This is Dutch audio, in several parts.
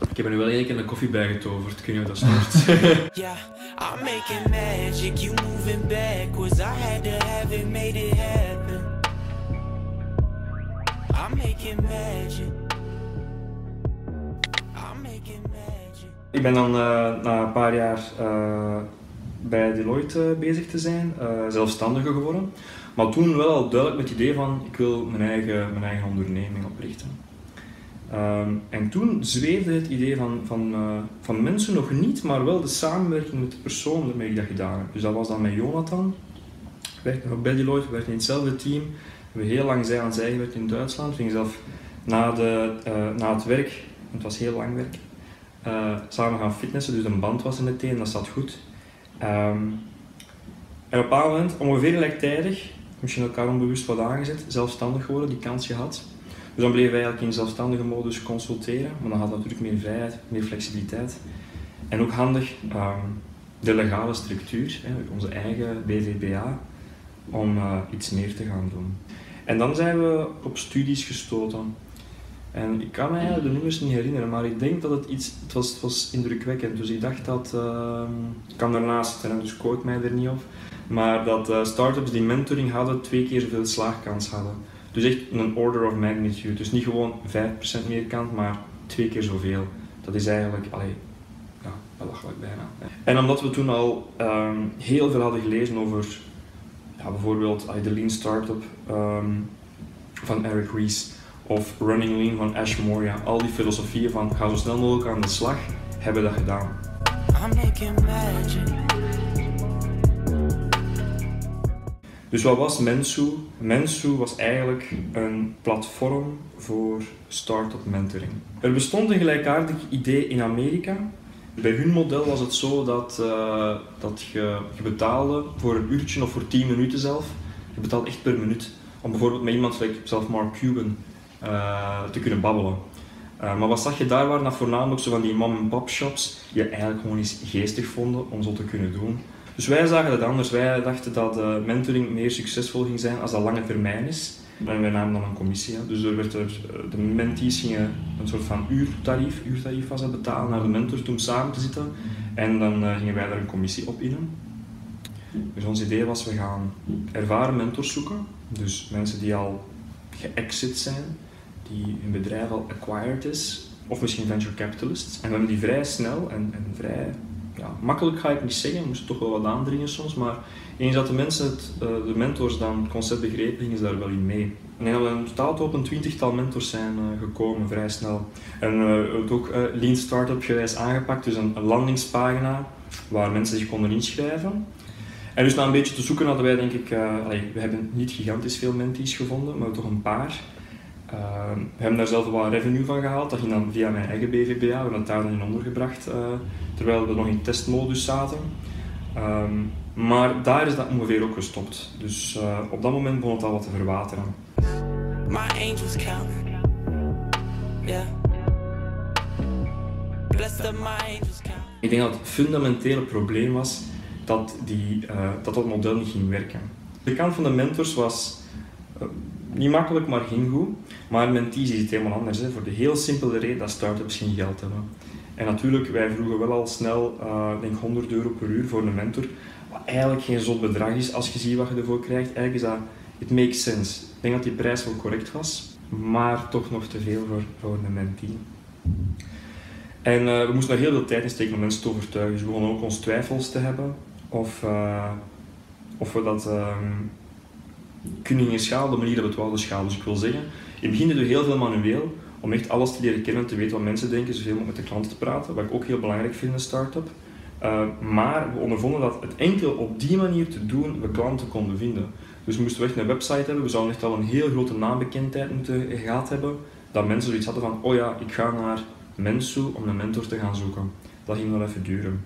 Ik heb er nu wel één keer een koffie bij getoverd. Kun je dat stoort? Yeah, I'm making magic, you moving backwards. I had to have it, made it happen. I'm making magic. I'm making magic. Ik ben dan eh, na een paar jaar eh, bij Deloitte eh, bezig te zijn, uh, zelfstandige geworden. Maar toen wel al duidelijk met het idee van ik wil mijn eigen, mijn eigen onderneming oprichten. Um, en toen zweefde het idee van, van, uh, van mensen nog niet, maar wel de samenwerking met de persoon waarmee ik dat gedaan heb. Dus dat was dan met Jonathan, werkte nog bij we werkten in hetzelfde team. We hebben heel lang zij aan zij gewerkt in Duitsland. We gingen zelf na, de, uh, na het werk, het was heel lang werk, uh, samen gaan fitnessen, dus een band was er meteen, dat zat goed. Um, en op een bepaald moment, ongeveer gelijktijdig, misschien elkaar onbewust wat aangezet, zelfstandig geworden, die kans gehad. Dus dan bleven wij eigenlijk in zelfstandige modus consulteren, maar dan had natuurlijk meer vrijheid, meer flexibiliteit. En ook handig um, de legale structuur, hè, onze eigen BVBA, om uh, iets meer te gaan doen. En dan zijn we op studies gestoten. En ik kan me de nummers niet herinneren, maar ik denk dat het iets, het was, het was indrukwekkend. Dus ik dacht dat, uh, ik kan daarnaast zijn, dus quote mij er niet op, maar dat uh, startups die mentoring hadden twee keer zoveel slaagkans hadden. Dus echt een order of magnitude. Dus niet gewoon 5% meer kant, maar twee keer zoveel. Dat is eigenlijk, allee, ja, belachelijk bijna. En omdat we toen al um, heel veel hadden gelezen over ja, bijvoorbeeld Lean Startup um, van Eric Ries of Running Lean van Ash Moria, al die filosofieën van ga zo snel mogelijk aan de slag, hebben dat gedaan. I'm Dus wat was Mensu? Mensu was eigenlijk een platform voor start-up mentoring. Er bestond een gelijkaardig idee in Amerika. Bij hun model was het zo dat, uh, dat je, je betaalde voor een uurtje of voor 10 minuten zelf. Je betaalt echt per minuut. Om bijvoorbeeld met iemand zoals Mark Cuban uh, te kunnen babbelen. Uh, maar wat zag je daar waren dat voornamelijk zo van die mom-and-pop shops die je eigenlijk gewoon eens geestig vonden om zo te kunnen doen. Dus wij zagen het anders. Wij dachten dat uh, mentoring meer succesvol ging zijn als dat lange termijn is. En wij namen dan een commissie. Dus er werd er, de mentees gingen een soort van uurtarief, uurtarief was dat, betalen naar de mentor om samen te zitten. En dan uh, gingen wij daar een commissie op innen. Dus ons idee was, we gaan ervaren mentors zoeken. Dus mensen die al geëxit zijn, die hun bedrijf al acquired is, of misschien venture capitalists. En we hebben die vrij snel en, en vrij ja, makkelijk ga ik niet zeggen, we moesten toch wel wat aandringen soms, maar eens dat de mensen, het, uh, de mentors dan het concept begrepen, gingen ze daar wel in mee. En in totaal op een twintigtal mentors zijn uh, gekomen, vrij snel. En hebben het ook Lean Startup gewijs aangepakt, dus een, landingspagina waar mensen zich konden inschrijven. En dus na een beetje te zoeken hadden wij denk ik, we hebben niet gigantisch veel mentees gevonden, maar toch een paar. Uh, we hebben daar zelf wel revenue van gehaald. Dat ging dan via mijn eigen BVBA. We hebben het daar dan in ondergebracht uh, terwijl we nog in testmodus zaten. Um, maar daar is dat ongeveer ook gestopt. Dus uh, op dat moment begon het al wat te verwateren. My angels counting. Yeah. Blessed of my angels counting. Ik denk dat het fundamentele probleem was dat, die, dat dat model niet ging werken. De kant van de mentors was niet makkelijk, maar ging goed. Maar mentees is het helemaal anders. Hè. Voor de heel simpele reden dat startups geen geld hebben. En natuurlijk, wij vroegen wel al snel, uh, denk 100 euro per uur voor een mentor. Wat eigenlijk geen zot bedrag is als je ziet wat je ervoor krijgt. Eigenlijk is dat, it makes sense. Ik denk dat die prijs wel correct was, maar toch nog te veel voor, voor een mentee. En uh, we moesten daar heel veel tijd in steken om mensen te overtuigen. Dus we begonnen ook ons twijfels te hebben of, uh, of we dat um, op de manier dat we het wouden schalen. Dus ik wil zeggen, in het begin deden we heel veel manueel om echt alles te leren kennen, te weten wat mensen denken, zoveel mogelijk met de klanten te praten, wat ik ook heel belangrijk vind in een start-up. Uh, maar we ondervonden dat het enkel op die manier te doen we klanten konden vinden. Dus we moesten echt een website hebben, we zouden echt al een heel grote naambekendheid moeten gehad hebben, dat mensen zoiets hadden van, oh ja, ik ga naar Mensu om een mentor te gaan zoeken. Dat ging wel even duren.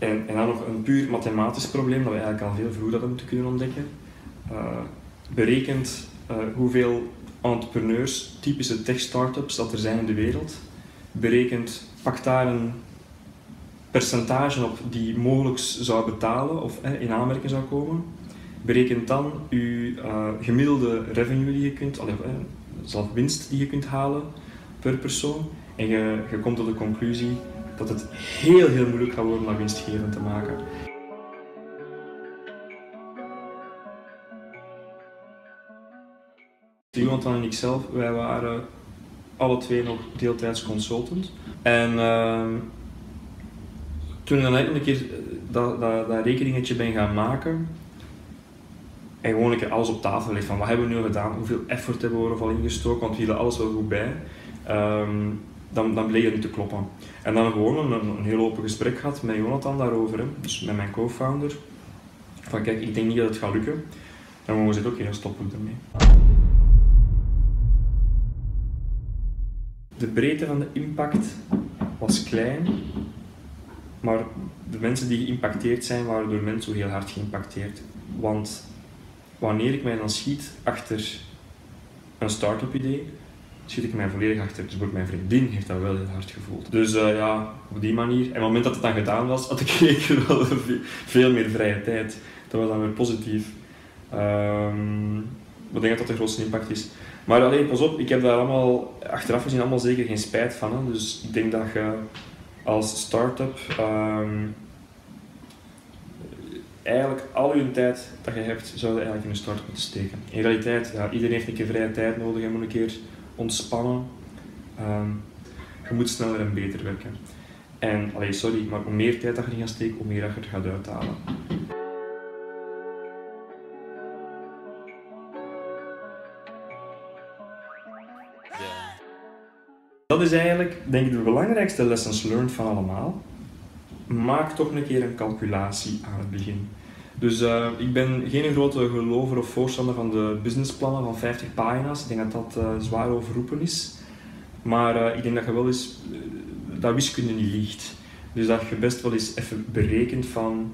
En, en dan nog een puur mathematisch probleem dat we eigenlijk al veel vroeger hadden moeten kunnen ontdekken. Uh, berekent uh, hoeveel entrepreneurs, typische tech-startups dat er zijn in de wereld. Berekent, pakt daar een percentage op die mogelijk zou betalen of eh, in aanmerking zou komen. Berekent dan uw uh, gemiddelde revenue die je kunt, allee, uh, winst die je kunt halen per persoon. En je, je komt tot de conclusie dat het heel, heel moeilijk gaat worden om dat winstgevend te maken. Jonathan en ik zelf, wij waren alle twee nog deeltijds consultant. En ehm, toen ik dan een keer dat, dat, dat rekeningetje ben gaan maken, en gewoon een keer alles op tafel leggen van wat hebben we nu gedaan, hoeveel effort hebben we er al ingestoken, want we hielden alles wel goed bij. Ehm, dan, dan bleek het niet te kloppen. En dan gewoon een, een heel open gesprek gehad met Jonathan daarover, dus met mijn co-founder. Van kijk, ik denk niet dat het gaat lukken. En we gezegd, oké, dan stoppen we ermee. De breedte van de impact was klein, maar de mensen die geïmpacteerd zijn, waren door mensen heel hard geïmpacteerd. Want wanneer ik mij dan schiet achter een start-up idee, schiet ik mij volledig achter. Dus ook mijn vriendin heeft dat wel heel hard gevoeld. Dus uh, ja, op die manier. En op het moment dat het dan gedaan was, had ik wel veel meer vrije tijd. Dat was dan weer positief. Um, ik denk dat dat de grootste impact is. Maar alleen, pas op, ik heb daar allemaal, achteraf gezien allemaal zeker geen spijt van. Hè. Dus ik denk dat je als start-up um, eigenlijk al je tijd dat je hebt, zou je eigenlijk in een start moeten steken. In realiteit, ja, iedereen heeft een keer vrije tijd nodig, je moet een keer ontspannen. Um, je moet sneller en beter werken. En, allee, sorry, maar hoe meer tijd dat je erin gaat steken, hoe meer dat je er gaat uithalen. Dat is eigenlijk, denk ik, de belangrijkste lessons learned van allemaal. Maak toch een keer een calculatie aan het begin. Dus uh, ik ben geen grote gelover of voorstander van de businessplannen van 50 pagina's. Ik denk dat dat uh, zwaar overroepen is. Maar uh, ik denk dat je wel eens dat wiskunde niet liegt. Dus dat je best wel eens even berekent van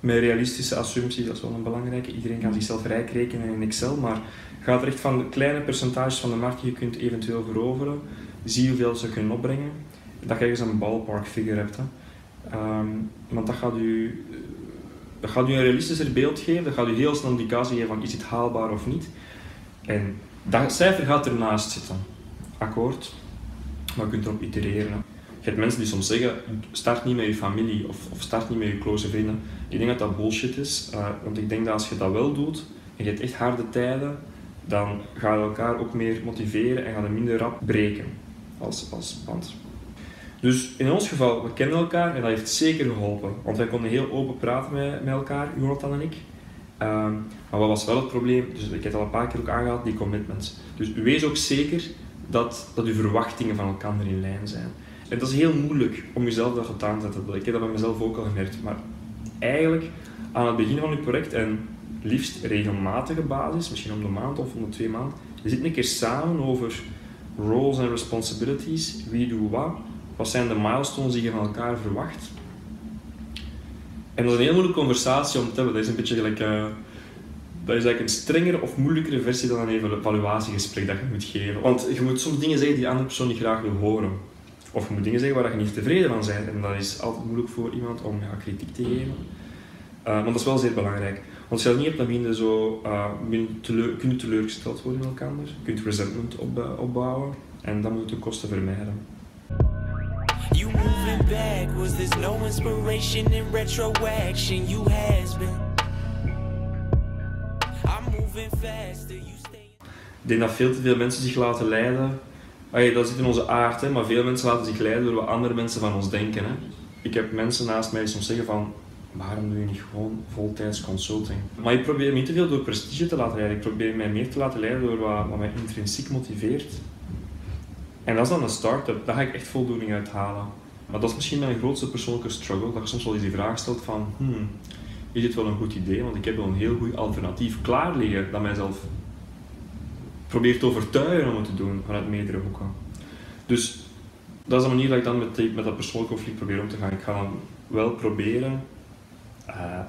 met realistische assumpties, dat is wel een belangrijke. Iedereen kan zichzelf rijk rekenen in Excel, maar gaat er echt van kleine percentages van de markt die je kunt eventueel veroveren. Zie hoeveel ze kunnen opbrengen. Dat je eens een ballpark figure hebt. Um, want dat gaat u dat gaat u een realistischer beeld geven, dat gaat u heel snel indicatie geven van is het haalbaar of niet. En dat cijfer gaat ernaast zitten. Akkoord, maar je kunt erop itereren. Je hebt mensen die soms zeggen, start niet met je familie of, of start niet met je close vrienden. Ik denk dat dat bullshit is, uh, want ik denk dat als je dat wel doet en je hebt echt harde tijden, dan ga je elkaar ook meer motiveren en ga je minder rap breken als, als band. Dus in ons geval, we kennen elkaar en dat heeft zeker geholpen. Want wij konden heel open praten met, elkaar, Jonathan en ik. Um, maar wat was wel het probleem? Dus ik heb het al een paar keer ook aangehaald, die commitments. Dus wees ook zeker dat, dat uw verwachtingen van elkaar in lijn zijn. En dat is heel moeilijk om jezelf dat aan te zetten. Ik heb dat bij mezelf ook al gemerkt. Maar eigenlijk aan het begin van je project en liefst regelmatige basis, misschien om de maand of om de twee maanden, zit een keer samen over roles en responsibilities, wie doet wat, wat zijn de milestones die je van elkaar verwacht? En dat is een heel moeilijke conversatie om te hebben. Dat is een beetje gelijk... Uh, dat is eigenlijk een strengere of moeilijkere versie dan een evaluatiegesprek dat je moet geven. Want je moet soms dingen zeggen die de andere persoon niet graag wil horen. Of je moet dingen zeggen waar je niet tevreden van bent. En dat is altijd moeilijk voor iemand om ja, kritiek te geven. Uh, dat is wel zeer belangrijk. Want als je dat niet hebt, dan zo, uh, teleur, kun je teleurgesteld worden in elkaar. Je kunt resentment op, opbouwen. En dat moet je kosten vermijden. You moving backwards, there's no inspiration in retroaction. You has been. I'm moving faster, you stay. Ik denk dat veel te veel mensen zich laten leiden. Dat zit in onze aard, hè, maar veel mensen laten zich leiden door wat andere mensen van ons denken. Hè. Ik heb mensen naast mij soms zeggen van waarom doe je niet gewoon voltijds consulting? Maar ik probeer niet te veel door prestige te laten leiden. Ik probeer mij meer te laten leiden door wat, wat mij intrinsiek motiveert. En dat is dan een start-up, daar ga ik echt voldoening uit halen. Maar dat is misschien mijn grootste persoonlijke struggle, dat je soms wel eens die vraag stelt van, hmm, is dit wel een goed idee? Want ik heb wel een heel goed alternatief klaar liggen dat mijzelf probeert te overtuigen om het te doen vanuit meerdere hoeken. Dus dat is de manier dat ik dan met, met dat persoonlijke conflict probeer om te gaan. Ik ga dan wel proberen uh,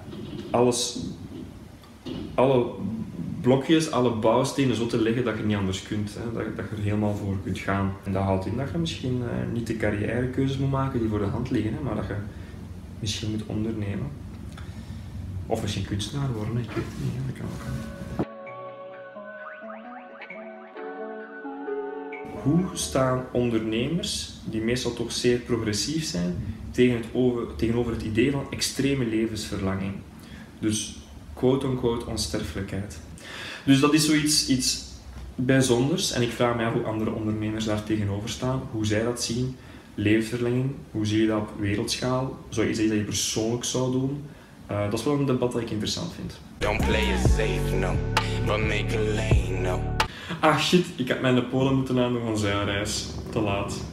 alles, alle blokjes, alle bouwstenen zo te leggen dat je niet anders kunt. Hè? Dat, dat je er helemaal voor kunt gaan. En dat houdt in dat je misschien uh, niet de carrièrekeuzes moet maken die voor de hand liggen, hè? maar dat je misschien moet ondernemen. Of misschien kunstenaar worden, ik weet het niet. Dat kan ook. hoe staan ondernemers, die meestal toch zeer progressief zijn, tegen het over, tegenover het idee van extreme levensverlanging? Dus quote-unquote onsterfelijkheid. Dus dat is zoiets iets bijzonders en ik vraag mij af hoe andere ondernemers daar tegenover staan, hoe zij dat zien. Levensverlenging, hoe zie je dat op wereldschaal? Zou je iets dat je persoonlijk zou doen? Uh, dat is wel een debat dat ik interessant vind. Don't play it safe, no, but make a lane, no. Ah shit, ik had mijn Polen moeten aandoen van zeilreis. Te laat.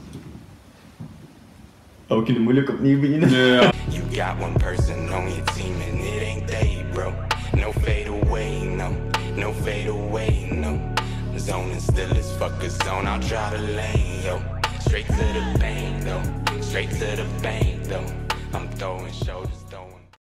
Oh, we kunnen moeilijk opnieuw beginnen. Ja. You got one person on your team and it ain't they, bro. No fade away, no. No fade away, no. Zone is still as fuck a zone. I'll try to lane, yo. Straight to the bank, though. Straight to the bank, though. I'm throwing shoulders.